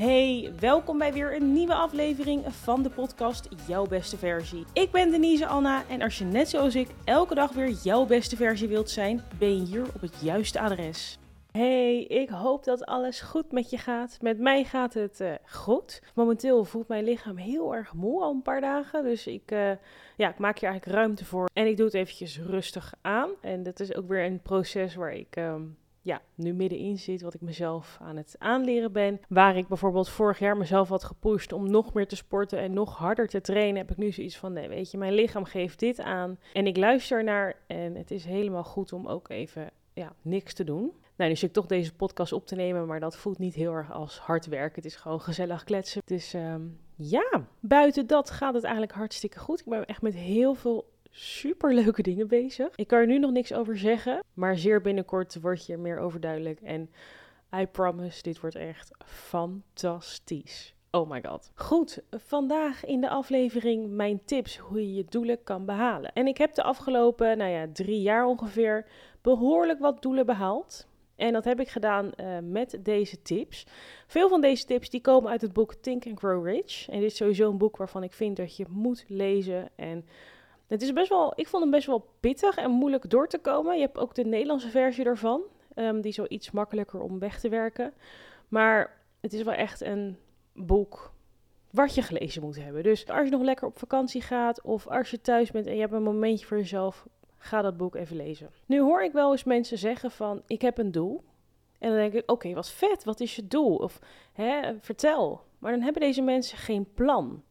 Hey, welkom bij weer een nieuwe aflevering van de podcast Jouw Beste Versie. Ik ben Denise Anna en als je net zoals ik elke dag weer jouw beste versie wilt zijn, ben je hier op het juiste adres. Hey, ik hoop dat alles goed met je gaat. Met mij gaat het uh, goed. Momenteel voelt mijn lichaam heel erg moe al een paar dagen. Dus ik, uh, ja, ik maak hier eigenlijk ruimte voor. En ik doe het eventjes rustig aan. En dat is ook weer een proces waar ik um, ja, nu middenin zit, wat ik mezelf aan het aanleren ben. Waar ik bijvoorbeeld vorig jaar mezelf had gepusht om nog meer te sporten en nog harder te trainen, heb ik nu zoiets van, nee, weet je, mijn lichaam geeft dit aan. En ik luister naar en het is helemaal goed om ook even ja, niks te doen. Nou, nu zit ik toch deze podcast op te nemen, maar dat voelt niet heel erg als hard werken. Het is gewoon gezellig kletsen. Dus um, ja, buiten dat gaat het eigenlijk hartstikke goed. Ik ben echt met heel veel super leuke dingen bezig. Ik kan er nu nog niks over zeggen, maar zeer binnenkort wordt je er meer over duidelijk. En I promise, dit wordt echt fantastisch. Oh my god. Goed, vandaag in de aflevering mijn tips hoe je je doelen kan behalen. En ik heb de afgelopen, nou ja, drie jaar ongeveer behoorlijk wat doelen behaald. En dat heb ik gedaan uh, met deze tips. Veel van deze tips die komen uit het boek Think and Grow Rich. En dit is sowieso een boek waarvan ik vind dat je moet lezen. En het is best wel, ik vond hem best wel pittig en moeilijk door te komen. Je hebt ook de Nederlandse versie ervan. Um, die is zo iets makkelijker om weg te werken. Maar het is wel echt een boek wat je gelezen moet hebben. Dus als je nog lekker op vakantie gaat of als je thuis bent en je hebt een momentje voor jezelf, ga dat boek even lezen. Nu hoor ik wel eens mensen zeggen van, ik heb een doel. En dan denk ik, oké, wat vet, wat is je doel? Of hè, vertel. Maar dan hebben deze mensen geen plan.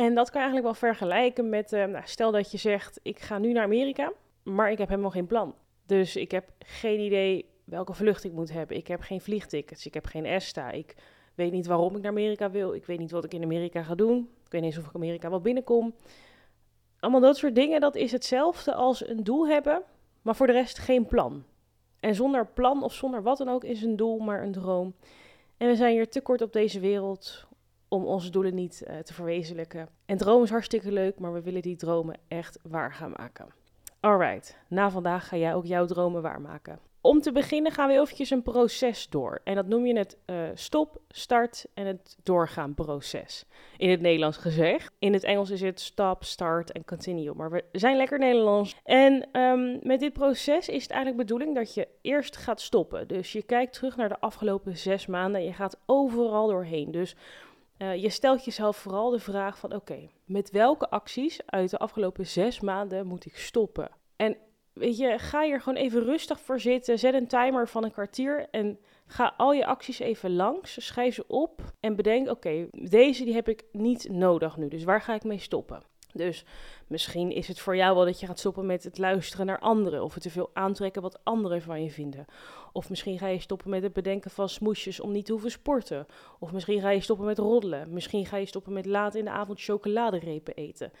En dat kan je eigenlijk wel vergelijken met, uh, nou, stel dat je zegt, ik ga nu naar Amerika, maar ik heb helemaal geen plan. Dus ik heb geen idee welke vlucht ik moet hebben. Ik heb geen vliegtickets, ik heb geen ESTA, ik weet niet waarom ik naar Amerika wil, ik weet niet wat ik in Amerika ga doen, ik weet niet eens of ik Amerika wel binnenkom. Allemaal dat soort dingen, dat is hetzelfde als een doel hebben, maar voor de rest geen plan. En zonder plan of zonder wat dan ook is een doel maar een droom. En we zijn hier te kort op deze wereld om onze doelen niet uh, te verwezenlijken. En dromen is hartstikke leuk, maar we willen die dromen echt waar gaan maken. Alright, na vandaag ga jij ook jouw dromen waarmaken. Om te beginnen gaan we eventjes een proces door. En dat noem je het uh, stop, start en het doorgaan proces. In het Nederlands gezegd. In het Engels is het stop, start en continue. Maar we zijn lekker Nederlands. En um, met dit proces is het eigenlijk bedoeling dat je eerst gaat stoppen. Dus je kijkt terug naar de afgelopen zes maanden en je gaat overal doorheen. Dus uh, je stelt jezelf vooral de vraag van oké, met welke acties uit de afgelopen zes maanden moet ik stoppen? En weet je, ga hier gewoon even rustig voor zitten, zet een timer van een kwartier en ga al je acties even langs, schrijf ze op en bedenk oké, deze die heb ik niet nodig nu, dus waar ga ik mee stoppen? Dus misschien is het voor jou wel dat je gaat stoppen met het luisteren naar anderen of het te veel aantrekken wat anderen van je vinden. Of misschien ga je stoppen met het bedenken van smoesjes om niet te hoeven sporten. Of misschien ga je stoppen met roddelen. Misschien ga je stoppen met laat in de avond chocoladerepen eten.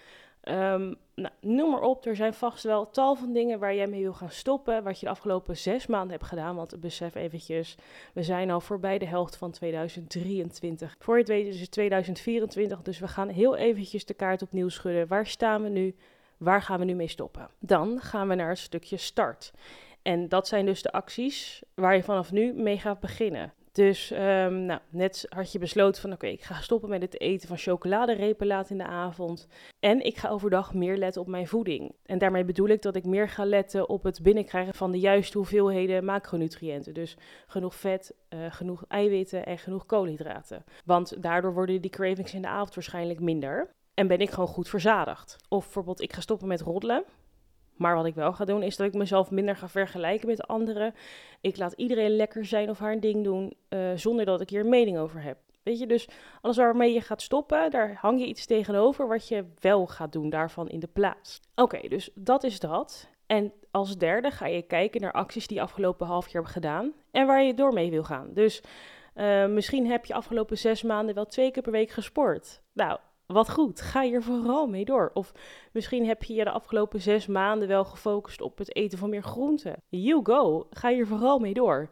Um, nou, noem maar op, er zijn vast wel tal van dingen waar jij mee wil gaan stoppen, wat je de afgelopen zes maanden hebt gedaan. Want besef eventjes, we zijn al voorbij de helft van 2023. Voor je het weet is het 2024, dus we gaan heel eventjes de kaart opnieuw schudden. Waar staan we nu? Waar gaan we nu mee stoppen? Dan gaan we naar het stukje start. En dat zijn dus de acties waar je vanaf nu mee gaat beginnen. Dus um, nou, net had je besloten van oké, ik ga stoppen met het eten van chocoladerepen laat in de avond. En ik ga overdag meer letten op mijn voeding. En daarmee bedoel ik dat ik meer ga letten op het binnenkrijgen van de juiste hoeveelheden macronutriënten. Dus genoeg vet, uh, genoeg eiwitten en genoeg koolhydraten. Want daardoor worden die cravings in de avond waarschijnlijk minder. En ben ik gewoon goed verzadigd. Of bijvoorbeeld, ik ga stoppen met roddelen. Maar wat ik wel ga doen, is dat ik mezelf minder ga vergelijken met anderen. Ik laat iedereen lekker zijn of haar ding doen, uh, zonder dat ik hier een mening over heb. Weet je, dus alles waarmee je gaat stoppen, daar hang je iets tegenover wat je wel gaat doen daarvan in de plaats. Oké, dus dat is dat. En als derde ga je kijken naar acties die je afgelopen half jaar hebt gedaan en waar je door mee wil gaan. Dus uh, misschien heb je afgelopen zes maanden wel twee keer per week gesport. Nou, wat goed, ga hier vooral mee door. Of misschien heb je je de afgelopen zes maanden wel gefocust op het eten van meer groenten. You go, ga hier vooral mee door.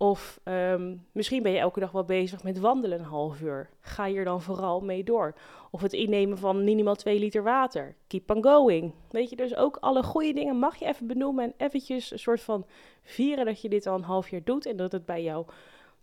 Of um, misschien ben je elke dag wel bezig met wandelen een half uur. Ga hier dan vooral mee door. Of het innemen van minimaal 2 liter water. Keep on going. Weet je, dus ook alle goede dingen mag je even benoemen en eventjes een soort van vieren dat je dit al een half jaar doet en dat het bij jou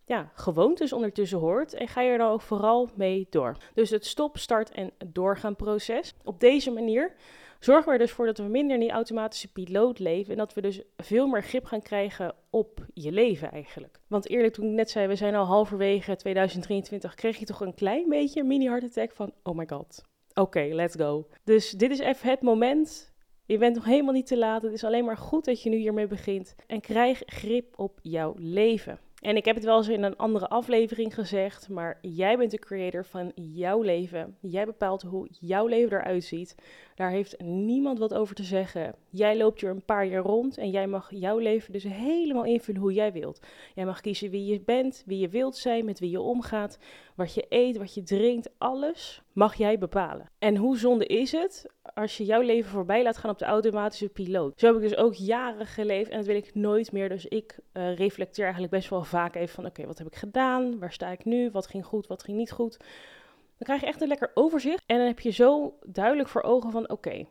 ja, gewoontes ondertussen hoort en ga je er dan ook vooral mee door. Dus het stop, start en doorgaan proces. Op deze manier zorgen we er dus voor dat we minder in die automatische piloot leven en dat we dus veel meer grip gaan krijgen op je leven eigenlijk. Want eerlijk, toen ik net zei, we zijn al halverwege 2023, kreeg je toch een klein beetje een mini heart attack van, oh my god, oké, let's go. Dus dit is even het moment. Je bent nog helemaal niet te laat. Het is alleen maar goed dat je nu hiermee begint. En krijg grip op jouw leven. En ik heb het wel eens in een andere aflevering gezegd, maar jij bent de creator van jouw leven. Jij bepaalt hoe jouw leven eruit ziet. Daar heeft niemand wat over te zeggen. Jij loopt hier een paar jaar rond en jij mag jouw leven dus helemaal invullen hoe jij wilt. Jij mag kiezen wie je bent, wie je wilt zijn, met wie je omgaat, wat je eet, wat je drinkt, alles mag jij bepalen. En hoe zonde is het als je jouw leven voorbij laat gaan op de automatische piloot? Zo heb ik dus ook jaren geleefd en dat wil ik nooit meer. Dus ik uh, reflecteer eigenlijk best wel vaak even van oké, wat heb ik gedaan? Waar sta ik nu? Wat ging goed? Wat ging niet goed? Dan krijg je echt een lekker overzicht en dan heb je zo duidelijk voor ogen van oké,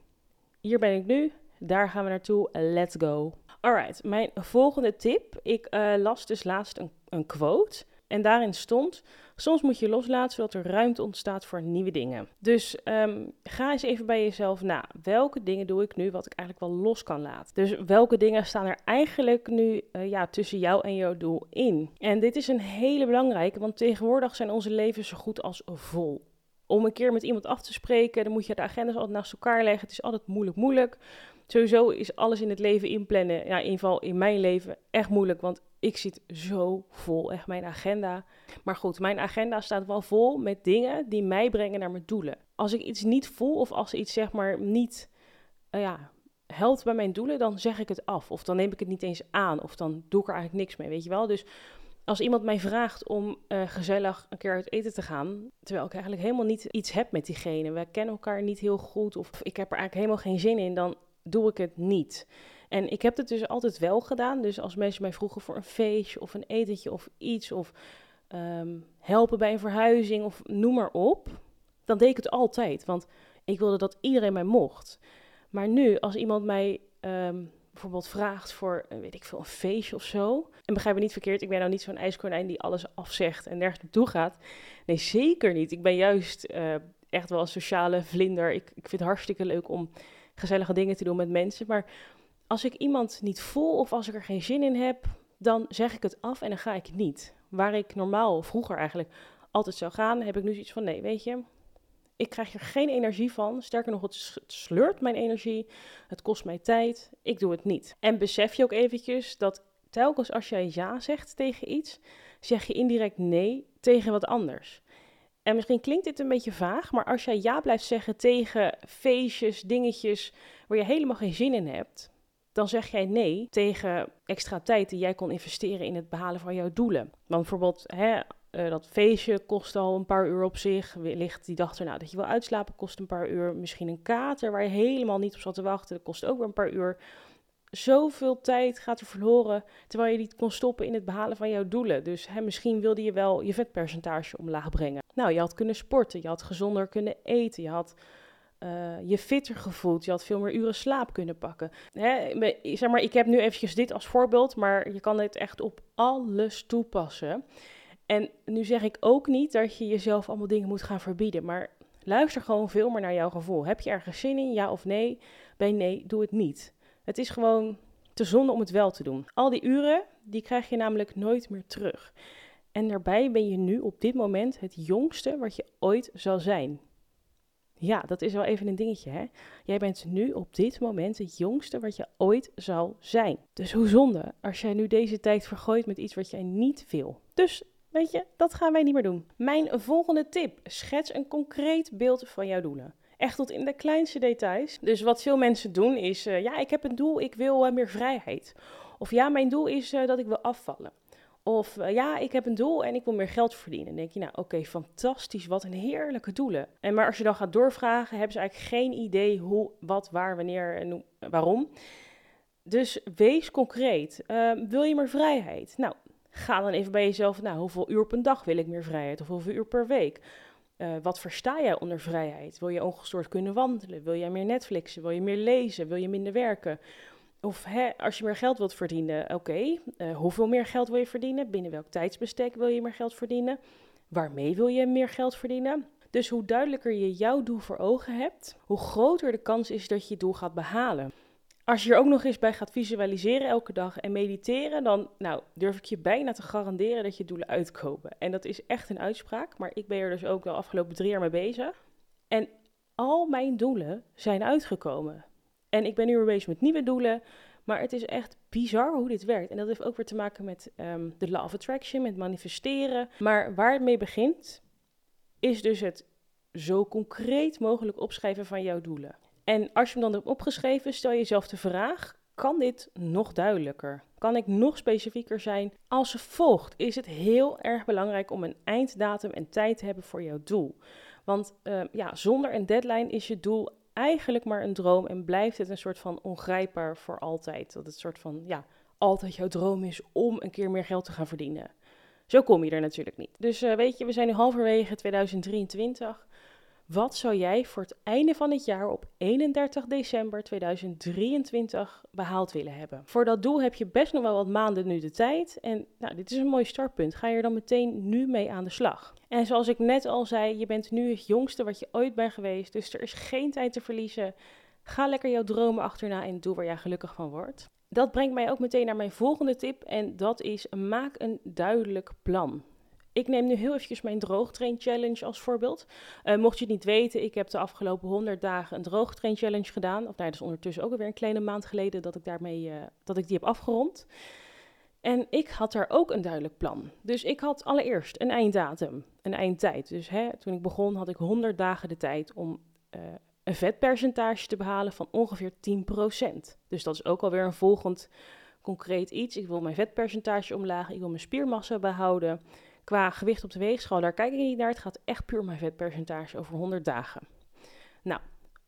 hier ben ik nu, daar gaan we naartoe, let's go. Alright, mijn volgende tip. Ik uh, las dus laatst een, een quote en daarin stond: Soms moet je loslaten zodat er ruimte ontstaat voor nieuwe dingen. Dus um, ga eens even bij jezelf na. Welke dingen doe ik nu wat ik eigenlijk wel los kan laten? Dus welke dingen staan er eigenlijk nu uh, ja, tussen jou en jouw doel in? En dit is een hele belangrijke, want tegenwoordig zijn onze levens zo goed als vol. Om een keer met iemand af te spreken, dan moet je de agendas altijd naast elkaar leggen. Het is altijd moeilijk, moeilijk. Sowieso is alles in het leven inplannen, ja, in ieder geval in mijn leven, echt moeilijk. Want ik zit zo vol, echt mijn agenda. Maar goed, mijn agenda staat wel vol met dingen die mij brengen naar mijn doelen. Als ik iets niet voel of als iets zeg maar niet uh, ja, helpt bij mijn doelen, dan zeg ik het af. Of dan neem ik het niet eens aan. Of dan doe ik er eigenlijk niks mee, weet je wel. Dus als iemand mij vraagt om uh, gezellig een keer uit eten te gaan, terwijl ik eigenlijk helemaal niet iets heb met diegene, we kennen elkaar niet heel goed of ik heb er eigenlijk helemaal geen zin in, dan doe ik het niet. En ik heb het dus altijd wel gedaan. Dus als mensen mij vroegen voor een feestje of een etentje of iets, of um, helpen bij een verhuizing of noem maar op, dan deed ik het altijd. Want ik wilde dat iedereen mij mocht. Maar nu, als iemand mij um, bijvoorbeeld vraagt voor, weet ik veel, een feestje of zo. En begrijp me niet verkeerd, ik ben nou niet zo'n ijskonijn die alles afzegt en nergens naartoe gaat. Nee, zeker niet. Ik ben juist uh, echt wel een sociale vlinder. Ik, ik vind het hartstikke leuk om gezellige dingen te doen met mensen. Maar als ik iemand niet voel of als ik er geen zin in heb, dan zeg ik het af en dan ga ik niet. Waar ik normaal, vroeger eigenlijk, altijd zou gaan, heb ik nu zoiets van: nee, weet je, ik krijg er geen energie van. Sterker nog, het sleurt mijn energie. Het kost mij tijd. Ik doe het niet. En besef je ook eventjes dat telkens als jij ja zegt tegen iets, zeg je indirect nee tegen wat anders. En misschien klinkt dit een beetje vaag, maar als jij ja blijft zeggen tegen feestjes, dingetjes waar je helemaal geen zin in hebt, dan zeg jij nee tegen extra tijd die jij kon investeren in het behalen van jouw doelen. Want bijvoorbeeld, hè, uh, dat feestje kost al een paar uur op zich. Wellicht die dag erna dat je wil uitslapen kost een paar uur. Misschien een kater waar je helemaal niet op zat te wachten, dat kost ook weer een paar uur. Zoveel tijd gaat er verloren terwijl je niet kon stoppen in het behalen van jouw doelen. Dus hè, misschien wilde je wel je vetpercentage omlaag brengen. Nou, je had kunnen sporten, je had gezonder kunnen eten, je had uh, je fitter gevoeld. Je had veel meer uren slaap kunnen pakken. Hè, zeg maar, ik heb nu eventjes dit als voorbeeld, maar je kan dit echt op alles toepassen. En nu zeg ik ook niet dat je jezelf allemaal dingen moet gaan verbieden, maar luister gewoon veel meer naar jouw gevoel. Heb je ergens zin in, ja of nee? Bij nee, doe het niet. Het is gewoon te zonde om het wel te doen. Al die uren, die krijg je namelijk nooit meer terug. En daarbij ben je nu op dit moment het jongste wat je ooit zal zijn. Ja, dat is wel even een dingetje, hè? Jij bent nu op dit moment het jongste wat je ooit zal zijn. Dus hoe zonde als jij nu deze tijd vergooit met iets wat jij niet wil. Dus weet je, dat gaan wij niet meer doen. Mijn volgende tip: schets een concreet beeld van jouw doelen. Echt tot in de kleinste details. Dus wat veel mensen doen is: uh, ja, ik heb een doel, ik wil uh, meer vrijheid. Of ja, mijn doel is uh, dat ik wil afvallen. Of uh, ja, ik heb een doel en ik wil meer geld verdienen. Dan denk je, nou oké, fantastisch, wat een heerlijke doelen. En maar als je dan gaat doorvragen, hebben ze eigenlijk geen idee hoe, wat, waar, wanneer en waarom. Dus wees concreet. Uh, wil je meer vrijheid? Nou, ga dan even bij jezelf, nou, hoeveel uur per dag wil ik meer vrijheid? Of hoeveel uur per week? Uh, wat versta jij onder vrijheid? Wil je ongestoord kunnen wandelen? Wil jij meer Netflixen? Wil je meer lezen? Wil je minder werken? Of hè, als je meer geld wilt verdienen, oké, eh, hoeveel meer geld wil je verdienen? Binnen welk tijdsbestek wil je meer geld verdienen? Waarmee wil je meer geld verdienen? Dus hoe duidelijker je jouw doel voor ogen hebt, hoe groter de kans is dat je je doel gaat behalen. Als je er ook nog eens bij gaat visualiseren elke dag en mediteren, dan nou, durf ik je bijna te garanderen dat je doelen uitkomen. En dat is echt een uitspraak, maar ik ben er dus ook de afgelopen drie jaar mee bezig. En al mijn doelen zijn uitgekomen. En ik ben nu weer bezig met nieuwe doelen. Maar het is echt bizar hoe dit werkt. En dat heeft ook weer te maken met ehm, de law of attraction, met manifesteren. Maar waar het mee begint, is dus het zo concreet mogelijk opschrijven van jouw doelen. En als je hem dan hebt opgeschreven, stel jezelf de vraag: kan dit nog duidelijker? Kan ik nog specifieker zijn? Als volgt is het heel erg belangrijk om een einddatum en tijd te hebben voor jouw doel. Want ehm, ja, zonder een deadline is je doel eigenlijk maar een droom en blijft het een soort van ongrijpbaar voor altijd. Dat het soort van, ja, altijd jouw droom is om een keer meer geld te gaan verdienen. Zo kom je er natuurlijk niet. Dus uh, weet je, we zijn nu halverwege 2023. Wat zou jij voor het einde van het jaar op 31 december 2023 behaald willen hebben? Voor dat doel heb je best nog wel wat maanden nu de tijd. En nou, dit is een mooi startpunt. Ga je er dan meteen nu mee aan de slag? En zoals ik net al zei, je bent nu het jongste wat je ooit bent geweest. Dus er is geen tijd te verliezen. Ga lekker jouw dromen achterna en doe waar jij gelukkig van wordt. Dat brengt mij ook meteen naar mijn volgende tip. En dat is: maak een duidelijk plan. Ik neem nu heel eventjes mijn droogtrain challenge als voorbeeld. Uh, mocht je het niet weten, ik heb de afgelopen 100 dagen een droogtrain challenge gedaan. Of nou, dat is ondertussen ook alweer een kleine maand geleden dat ik, daarmee, uh, dat ik die heb afgerond. En ik had daar ook een duidelijk plan. Dus ik had allereerst een einddatum, een eindtijd. Dus hè, toen ik begon had ik 100 dagen de tijd om uh, een vetpercentage te behalen van ongeveer 10%. Dus dat is ook alweer een volgend concreet iets. Ik wil mijn vetpercentage omlaag, ik wil mijn spiermassa behouden. Qua gewicht op de weegschaal, daar kijk ik niet naar. Het gaat echt puur mijn vetpercentage over 100 dagen. Nou,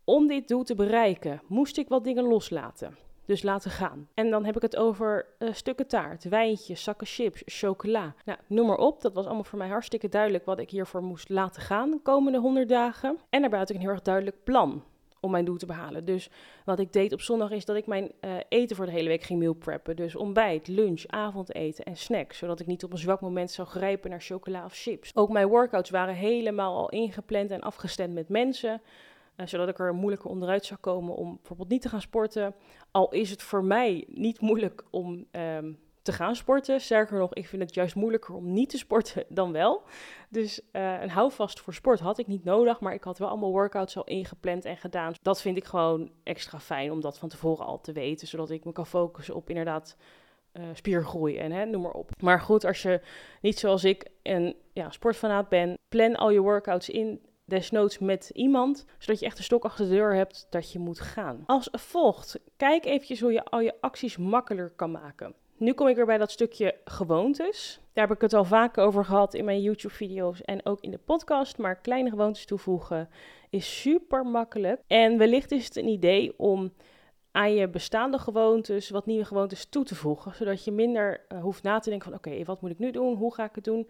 om dit doel te bereiken, moest ik wat dingen loslaten. Dus laten gaan. En dan heb ik het over uh, stukken taart, wijntjes, zakken chips, chocola. Nou, noem maar op. Dat was allemaal voor mij hartstikke duidelijk wat ik hiervoor moest laten gaan de komende 100 dagen. En daarbij had ik een heel erg duidelijk plan om mijn doel te behalen. Dus wat ik deed op zondag is dat ik mijn uh, eten voor de hele week ging meal preppen. Dus ontbijt, lunch, avondeten en snacks. Zodat ik niet op een zwak moment zou grijpen naar chocola of chips. Ook mijn workouts waren helemaal al ingepland en afgestemd met mensen. Uh, zodat ik er moeilijker onderuit zou komen om bijvoorbeeld niet te gaan sporten. Al is het voor mij niet moeilijk om um, te gaan sporten. Sterker nog, ik vind het juist moeilijker om niet te sporten dan wel. Dus uh, een houvast voor sport had ik niet nodig, maar ik had wel allemaal workouts al ingepland en gedaan. Dat vind ik gewoon extra fijn om dat van tevoren al te weten, zodat ik me kan focussen op inderdaad uh, spiergroei en hè, noem maar op. Maar goed, als je niet zoals ik een ja, sportfanaat ben, plan al je workouts in desnoods met iemand, zodat je echt een stok achter de deur hebt dat je moet gaan. Als volgt, kijk eventjes hoe je al je acties makkelijker kan maken. Nu kom ik weer bij dat stukje gewoontes. Daar heb ik het al vaak over gehad in mijn YouTube-video's en ook in de podcast. Maar kleine gewoontes toevoegen is super makkelijk. En wellicht is het een idee om aan je bestaande gewoontes wat nieuwe gewoontes toe te voegen. Zodat je minder uh, hoeft na te denken van oké, wat moet ik nu doen? Hoe ga ik het doen?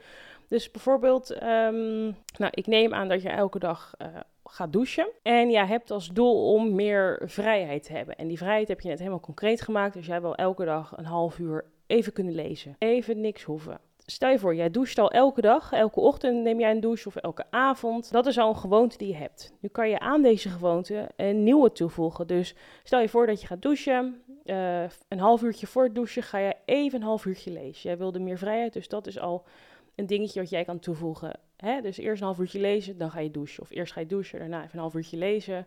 Dus bijvoorbeeld, um, nou, ik neem aan dat je elke dag uh, gaat douchen. En jij hebt als doel om meer vrijheid te hebben. En die vrijheid heb je net helemaal concreet gemaakt. Dus jij wil elke dag een half uur even kunnen lezen. Even niks hoeven. Stel je voor, jij doucht al elke dag, elke ochtend neem jij een douche of elke avond. Dat is al een gewoonte die je hebt. Nu kan je aan deze gewoonte een nieuwe toevoegen. Dus stel je voor dat je gaat douchen. Uh, een half uurtje voor het douchen ga je even een half uurtje lezen. Jij wilde meer vrijheid, dus dat is al een dingetje wat jij kan toevoegen. Hè? Dus eerst een half uurtje lezen, dan ga je douchen. Of eerst ga je douchen, daarna even een half uurtje lezen.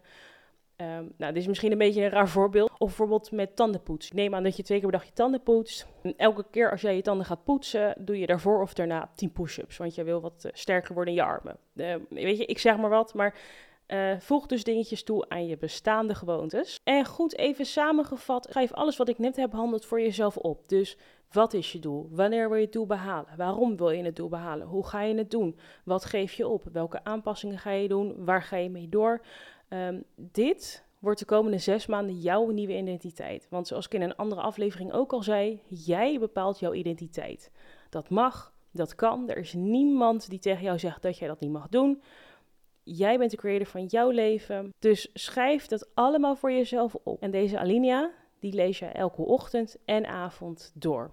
Um, nou, dit is misschien een beetje een raar voorbeeld. Of bijvoorbeeld met tandenpoets. Neem aan dat je twee keer per dag je tanden poetst. En elke keer als jij je tanden gaat poetsen, doe je daarvoor of daarna 10 push-ups. Want je wil wat uh, sterker worden in je armen. Uh, weet je, ik zeg maar wat, maar uh, voeg dus dingetjes toe aan je bestaande gewoontes. En goed even samengevat, schrijf alles wat ik net heb behandeld voor jezelf op. Dus wat is je doel? Wanneer wil je het doel behalen? Waarom wil je het doel behalen? Hoe ga je het doen? Wat geef je op? Welke aanpassingen ga je doen? Waar ga je mee door? Um, dit wordt de komende zes maanden jouw nieuwe identiteit. Want zoals ik in een andere aflevering ook al zei, jij bepaalt jouw identiteit. Dat mag, dat kan. Er is niemand die tegen jou zegt dat jij dat niet mag doen. Jij bent de creator van jouw leven. Dus schrijf dat allemaal voor jezelf op. En deze alinea, die lees je elke ochtend en avond door.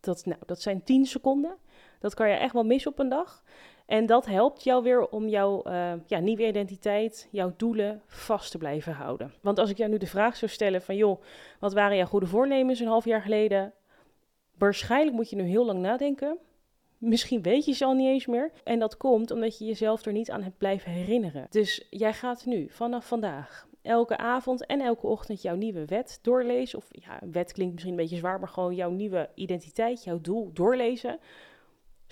Dat, nou, dat zijn 10 seconden. Dat kan je echt wel missen op een dag. En dat helpt jou weer om jouw uh, ja, nieuwe identiteit, jouw doelen vast te blijven houden. Want als ik jou nu de vraag zou stellen van joh, wat waren jouw goede voornemens een half jaar geleden? Waarschijnlijk moet je nu heel lang nadenken. Misschien weet je ze al niet eens meer. En dat komt omdat je jezelf er niet aan hebt blijven herinneren. Dus jij gaat nu, vanaf vandaag, elke avond en elke ochtend jouw nieuwe wet doorlezen. Of ja, wet klinkt misschien een beetje zwaar, maar gewoon jouw nieuwe identiteit, jouw doel doorlezen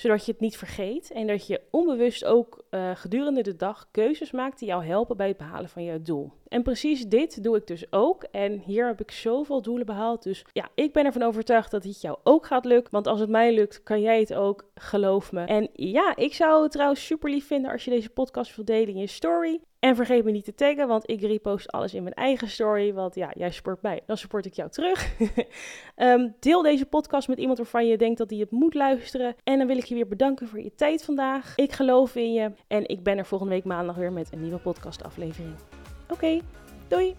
zodat je het niet vergeet en dat je onbewust ook uh, gedurende de dag keuzes maakt die jou helpen bij het behalen van je doel. En precies dit doe ik dus ook. En hier heb ik zoveel doelen behaald. Dus ja, ik ben ervan overtuigd dat het jou ook gaat lukken. Want als het mij lukt, kan jij het ook. Geloof me. En ja, ik zou het trouwens super lief vinden als je deze podcast wilt delen in je story. En vergeet me niet te taggen, want ik repost alles in mijn eigen story. Want ja, jij support mij, dan support ik jou terug. um, deel deze podcast met iemand waarvan je denkt dat hij het moet luisteren. En dan wil ik je weer bedanken voor je tijd vandaag. Ik geloof in je en ik ben er volgende week maandag weer met een nieuwe podcastaflevering. Oké, doei!